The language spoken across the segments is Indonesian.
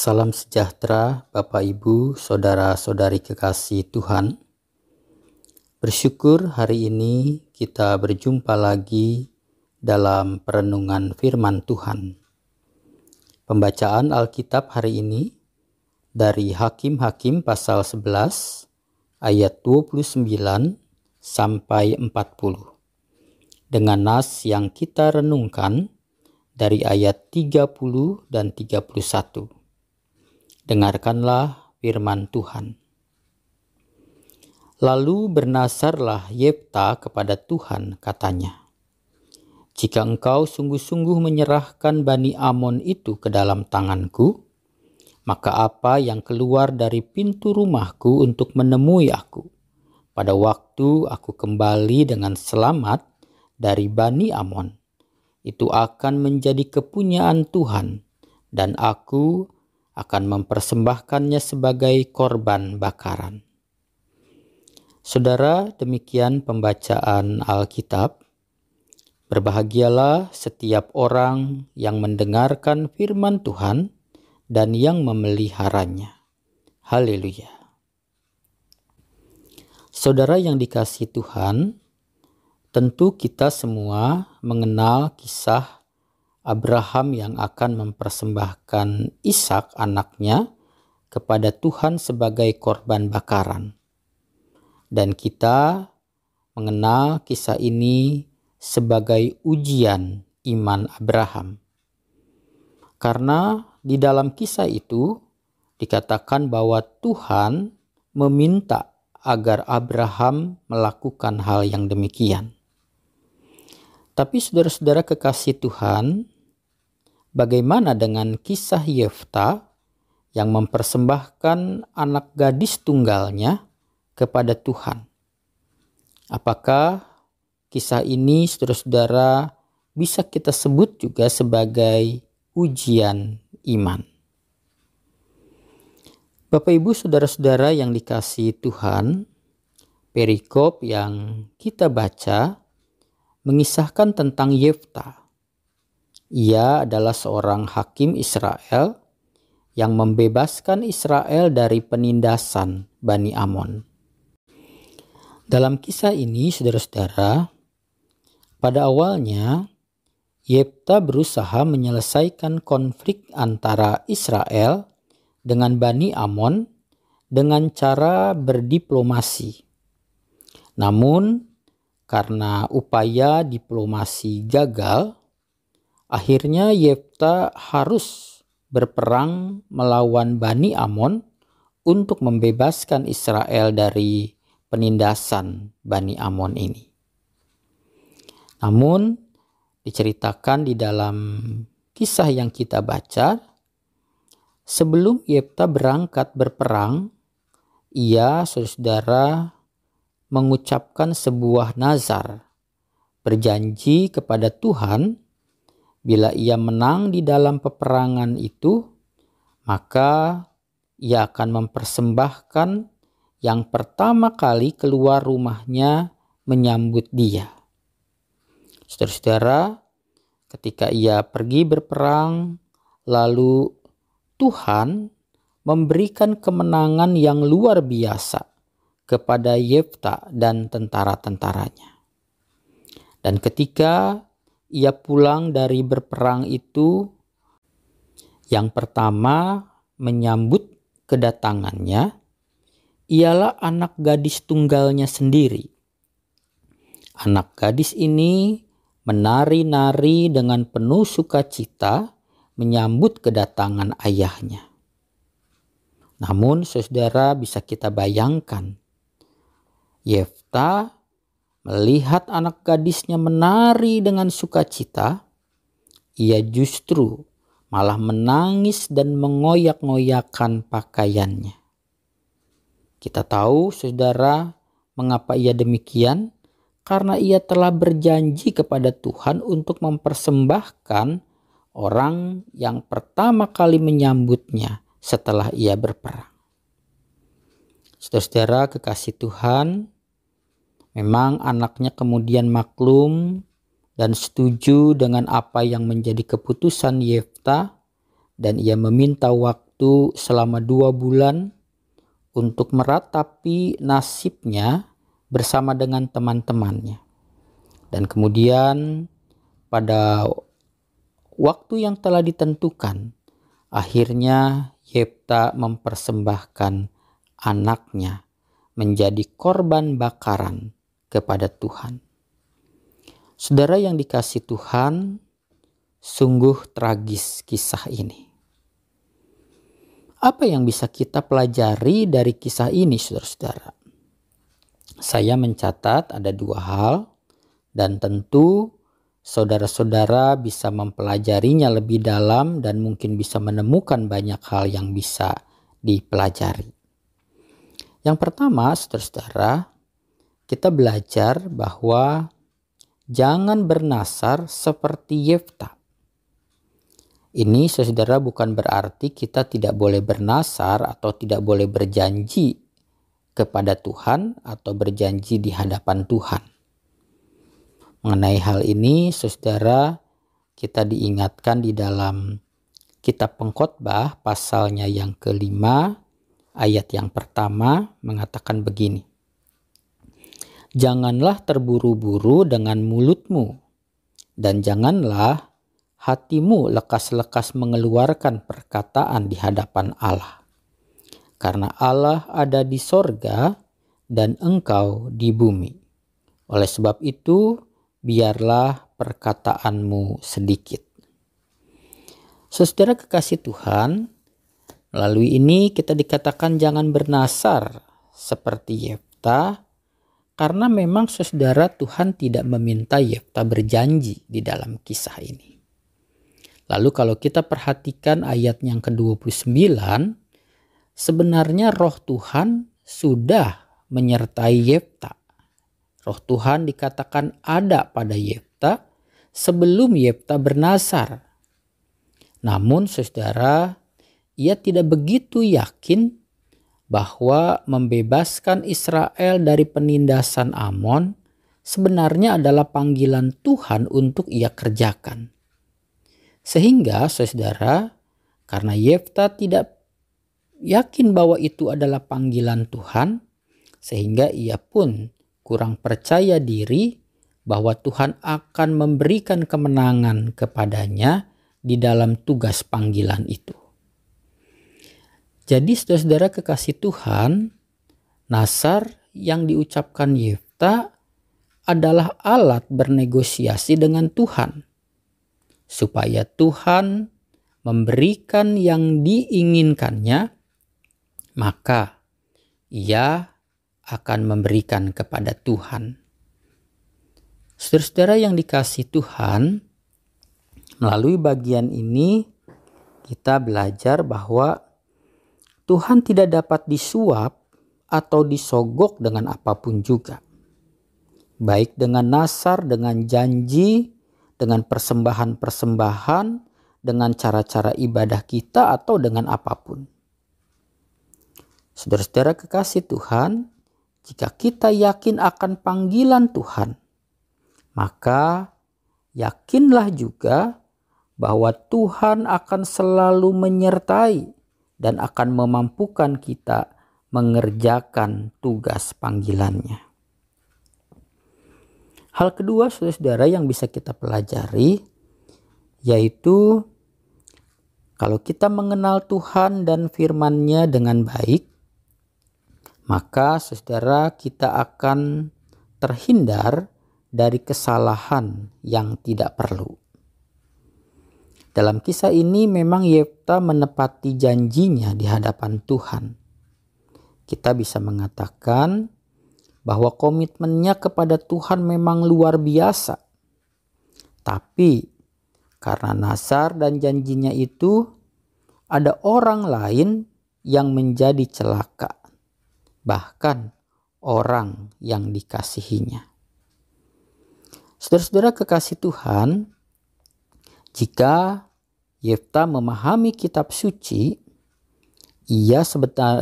Salam sejahtera, Bapak, Ibu, saudara-saudari kekasih Tuhan. Bersyukur hari ini kita berjumpa lagi dalam perenungan Firman Tuhan. Pembacaan Alkitab hari ini dari Hakim-Hakim pasal 11 ayat 29 sampai 40. Dengan nas yang kita renungkan dari ayat 30 dan 31. Dengarkanlah firman Tuhan. Lalu bernasarlah Yefta kepada Tuhan katanya. Jika engkau sungguh-sungguh menyerahkan Bani Amon itu ke dalam tanganku, maka apa yang keluar dari pintu rumahku untuk menemui aku? Pada waktu aku kembali dengan selamat dari Bani Amon, itu akan menjadi kepunyaan Tuhan, dan aku akan mempersembahkannya sebagai korban bakaran. Saudara, demikian pembacaan Alkitab. Berbahagialah setiap orang yang mendengarkan firman Tuhan dan yang memeliharanya. Haleluya. Saudara yang dikasih Tuhan, tentu kita semua mengenal kisah Abraham yang akan mempersembahkan Ishak anaknya kepada Tuhan sebagai korban bakaran. Dan kita mengenal kisah ini sebagai ujian iman Abraham. Karena di dalam kisah itu dikatakan bahwa Tuhan meminta agar Abraham melakukan hal yang demikian. Tapi saudara-saudara kekasih Tuhan, bagaimana dengan kisah Yefta yang mempersembahkan anak gadis tunggalnya kepada Tuhan? Apakah kisah ini saudara-saudara bisa kita sebut juga sebagai ujian iman? Bapak Ibu saudara-saudara yang dikasih Tuhan, perikop yang kita baca mengisahkan tentang Yefta. Ia adalah seorang hakim Israel yang membebaskan Israel dari penindasan Bani Amon. Dalam kisah ini, saudara-saudara, pada awalnya Yefta berusaha menyelesaikan konflik antara Israel dengan Bani Amon dengan cara berdiplomasi. Namun, karena upaya diplomasi gagal, akhirnya Yefta harus berperang melawan Bani Amon untuk membebaskan Israel dari penindasan Bani Amon ini. Namun diceritakan di dalam kisah yang kita baca, sebelum Yefta berangkat berperang, ia saudara mengucapkan sebuah nazar, berjanji kepada Tuhan bila ia menang di dalam peperangan itu, maka ia akan mempersembahkan yang pertama kali keluar rumahnya menyambut dia. Saudara-saudara, ketika ia pergi berperang, lalu Tuhan memberikan kemenangan yang luar biasa kepada Yefta dan tentara-tentaranya. Dan ketika ia pulang dari berperang itu, yang pertama menyambut kedatangannya ialah anak gadis tunggalnya sendiri. Anak gadis ini menari-nari dengan penuh sukacita menyambut kedatangan ayahnya. Namun, saudara, bisa kita bayangkan Yefta melihat anak gadisnya menari dengan sukacita, ia justru malah menangis dan mengoyak-ngoyakan pakaiannya. Kita tahu, saudara, mengapa ia demikian? Karena ia telah berjanji kepada Tuhan untuk mempersembahkan orang yang pertama kali menyambutnya setelah ia berperang. Saudara-saudara kekasih Tuhan, memang anaknya kemudian maklum dan setuju dengan apa yang menjadi keputusan Yefta dan ia meminta waktu selama dua bulan untuk meratapi nasibnya bersama dengan teman-temannya. Dan kemudian pada waktu yang telah ditentukan, akhirnya Yefta mempersembahkan anaknya menjadi korban bakaran kepada Tuhan. Saudara yang dikasih Tuhan, sungguh tragis kisah ini. Apa yang bisa kita pelajari dari kisah ini, saudara-saudara? Saya mencatat ada dua hal, dan tentu saudara-saudara bisa mempelajarinya lebih dalam dan mungkin bisa menemukan banyak hal yang bisa dipelajari. Yang pertama, saudara-saudara, kita belajar bahwa jangan bernasar seperti Yefta. Ini saudara bukan berarti kita tidak boleh bernasar atau tidak boleh berjanji kepada Tuhan atau berjanji di hadapan Tuhan. Mengenai hal ini, saudara, kita diingatkan di dalam kitab pengkhotbah pasalnya yang kelima, ayat yang pertama mengatakan begini. Janganlah terburu-buru dengan mulutmu, dan janganlah hatimu lekas-lekas mengeluarkan perkataan di hadapan Allah. Karena Allah ada di sorga dan engkau di bumi. Oleh sebab itu, biarlah perkataanmu sedikit. Saudara kekasih Tuhan, melalui ini kita dikatakan jangan bernasar seperti Yefta, karena memang saudara Tuhan tidak meminta Yefta berjanji di dalam kisah ini. Lalu kalau kita perhatikan ayat yang ke-29, sebenarnya roh Tuhan sudah menyertai Yefta Roh Tuhan dikatakan ada pada Yefta sebelum Yefta bernasar. Namun saudara, ia tidak begitu yakin bahwa membebaskan Israel dari penindasan Amon sebenarnya adalah panggilan Tuhan untuk ia kerjakan. Sehingga saudara, karena Yefta tidak yakin bahwa itu adalah panggilan Tuhan, sehingga ia pun kurang percaya diri bahwa Tuhan akan memberikan kemenangan kepadanya di dalam tugas panggilan itu. Jadi saudara-saudara kekasih Tuhan, Nasar yang diucapkan Yefta adalah alat bernegosiasi dengan Tuhan. Supaya Tuhan memberikan yang diinginkannya, maka ia akan memberikan kepada Tuhan. Saudara-saudara yang dikasih Tuhan, melalui bagian ini kita belajar bahwa Tuhan tidak dapat disuap atau disogok dengan apa pun juga. Baik dengan nasar, dengan janji, dengan persembahan-persembahan, dengan cara-cara ibadah kita atau dengan apa pun. Saudara-saudara kekasih Tuhan, jika kita yakin akan panggilan Tuhan, maka yakinlah juga bahwa Tuhan akan selalu menyertai dan akan memampukan kita mengerjakan tugas panggilannya. Hal kedua saudara-saudara yang bisa kita pelajari yaitu kalau kita mengenal Tuhan dan firman-Nya dengan baik, maka saudara kita akan terhindar dari kesalahan yang tidak perlu. Dalam kisah ini memang Yefta menepati janjinya di hadapan Tuhan. Kita bisa mengatakan bahwa komitmennya kepada Tuhan memang luar biasa. Tapi karena Nasar dan janjinya itu ada orang lain yang menjadi celaka bahkan orang yang dikasihinya. Saudara-saudara kekasih Tuhan, jika Yefta memahami kitab suci, ia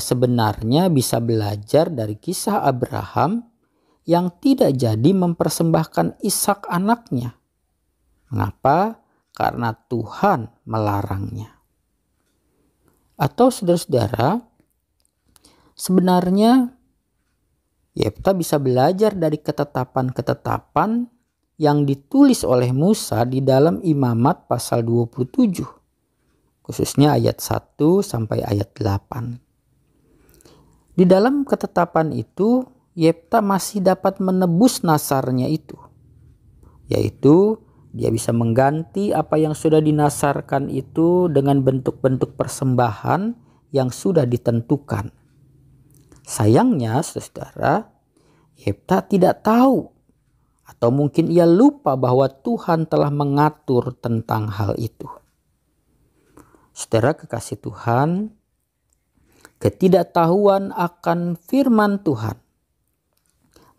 sebenarnya bisa belajar dari kisah Abraham yang tidak jadi mempersembahkan Ishak anaknya. Mengapa? Karena Tuhan melarangnya. Atau saudara-saudara, sebenarnya Yefta bisa belajar dari ketetapan-ketetapan yang ditulis oleh Musa di dalam Imamat pasal 27. Khususnya ayat 1 sampai ayat 8. Di dalam ketetapan itu, Yefta masih dapat menebus nasarnya itu. Yaitu dia bisa mengganti apa yang sudah dinasarkan itu dengan bentuk-bentuk persembahan yang sudah ditentukan. Sayangnya, saudara, Yefta tidak tahu atau mungkin ia lupa bahwa Tuhan telah mengatur tentang hal itu. Saudara kekasih Tuhan, ketidaktahuan akan firman Tuhan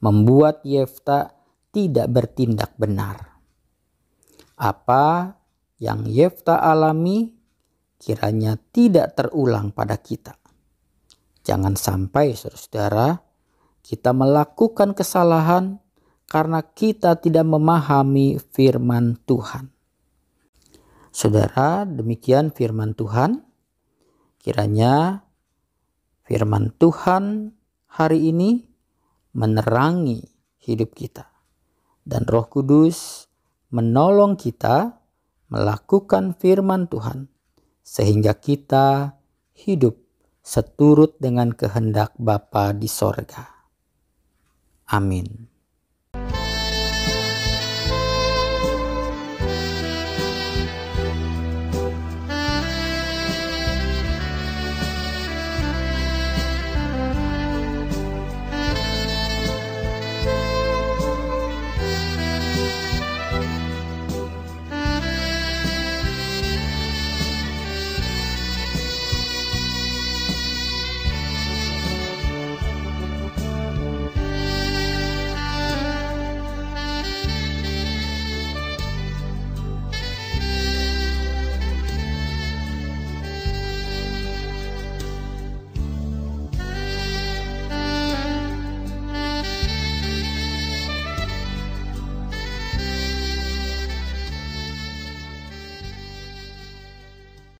membuat Yefta tidak bertindak benar. Apa yang Yefta alami kiranya tidak terulang pada kita. Jangan sampai saudara kita melakukan kesalahan karena kita tidak memahami firman Tuhan. Saudara, demikian firman Tuhan. Kiranya firman Tuhan hari ini menerangi hidup kita. Dan Roh Kudus menolong kita melakukan firman Tuhan, sehingga kita hidup seturut dengan kehendak Bapa di sorga. Amin.